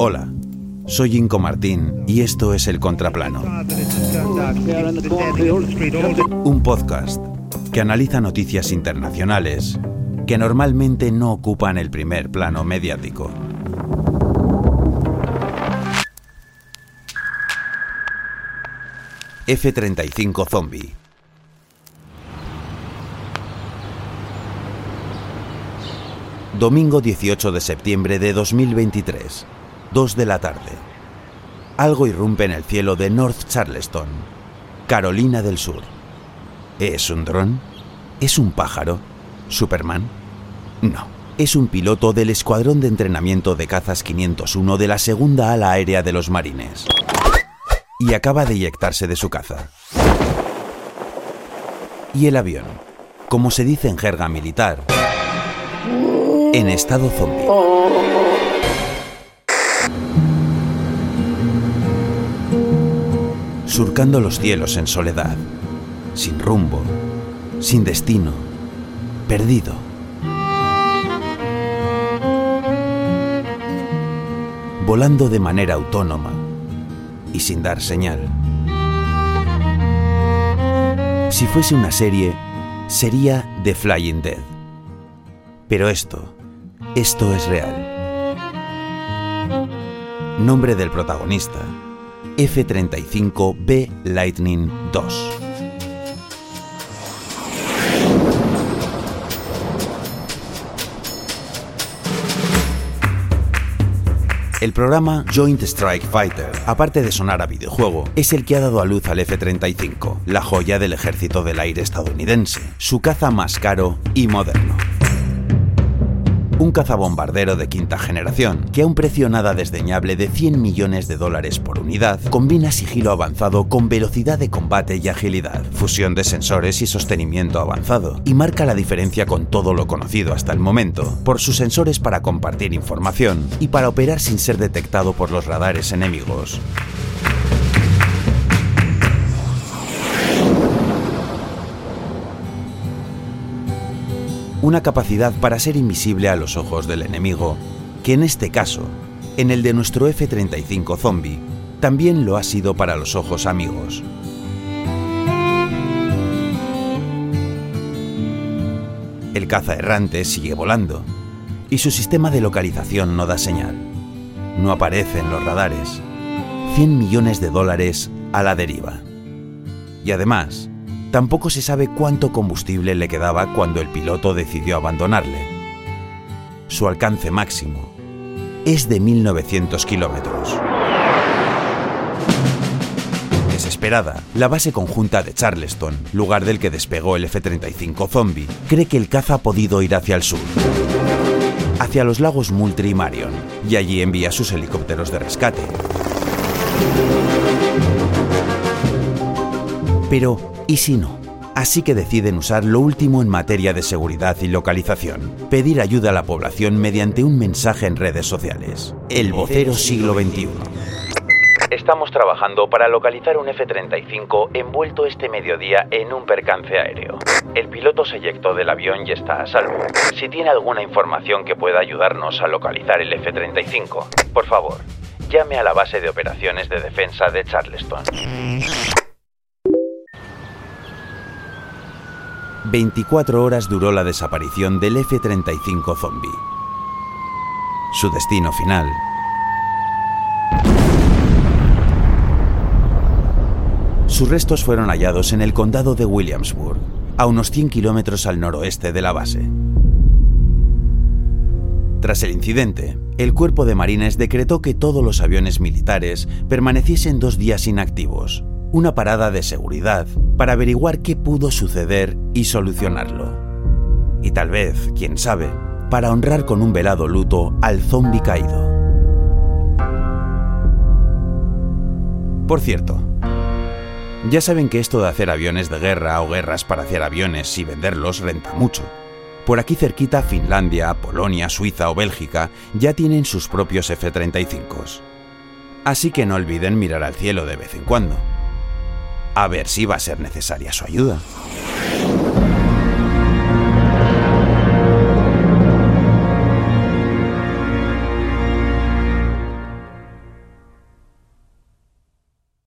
Hola, soy Inco Martín y esto es El Contraplano. Un podcast que analiza noticias internacionales que normalmente no ocupan el primer plano mediático. F-35 Zombie. Domingo 18 de septiembre de 2023, 2 de la tarde. Algo irrumpe en el cielo de North Charleston, Carolina del Sur. ¿Es un dron? ¿Es un pájaro? ¿Superman? No, es un piloto del Escuadrón de Entrenamiento de Cazas 501 de la Segunda Ala Aérea de los Marines y acaba de eyectarse de su caza. Y el avión, como se dice en jerga militar, en estado zombie. Surcando los cielos en soledad, sin rumbo, sin destino, perdido. Volando de manera autónoma y sin dar señal. Si fuese una serie, sería The Flying Dead. Pero esto, esto es real. Nombre del protagonista, F-35B Lightning II. El programa Joint Strike Fighter, aparte de sonar a videojuego, es el que ha dado a luz al F-35, la joya del ejército del aire estadounidense, su caza más caro y moderno un cazabombardero de quinta generación, que a un precio nada desdeñable de 100 millones de dólares por unidad, combina sigilo avanzado con velocidad de combate y agilidad, fusión de sensores y sostenimiento avanzado, y marca la diferencia con todo lo conocido hasta el momento, por sus sensores para compartir información y para operar sin ser detectado por los radares enemigos. Una capacidad para ser invisible a los ojos del enemigo, que en este caso, en el de nuestro F-35 Zombie, también lo ha sido para los ojos amigos. El caza errante sigue volando y su sistema de localización no da señal. No aparece en los radares. 100 millones de dólares a la deriva. Y además, Tampoco se sabe cuánto combustible le quedaba cuando el piloto decidió abandonarle. Su alcance máximo es de 1900 kilómetros. Desesperada, la base conjunta de Charleston, lugar del que despegó el F-35 Zombie, cree que el caza ha podido ir hacia el sur, hacia los lagos Moultrie y Marion, y allí envía sus helicópteros de rescate. Pero ¿Y si no? Así que deciden usar lo último en materia de seguridad y localización, pedir ayuda a la población mediante un mensaje en redes sociales. El vocero siglo XXI. Estamos trabajando para localizar un F-35 envuelto este mediodía en un percance aéreo. El piloto se eyectó del avión y está a salvo. Si tiene alguna información que pueda ayudarnos a localizar el F-35, por favor, llame a la base de operaciones de defensa de Charleston. 24 horas duró la desaparición del F-35 Zombie. Su destino final. Sus restos fueron hallados en el condado de Williamsburg, a unos 100 kilómetros al noroeste de la base. Tras el incidente, el cuerpo de marines decretó que todos los aviones militares permaneciesen dos días inactivos, una parada de seguridad para averiguar qué pudo suceder y solucionarlo. Y tal vez, quién sabe, para honrar con un velado luto al zombi caído. Por cierto, ya saben que esto de hacer aviones de guerra o guerras para hacer aviones y venderlos renta mucho. Por aquí cerquita Finlandia, Polonia, Suiza o Bélgica ya tienen sus propios F-35. Así que no olviden mirar al cielo de vez en cuando a ver si va a ser necesaria su ayuda.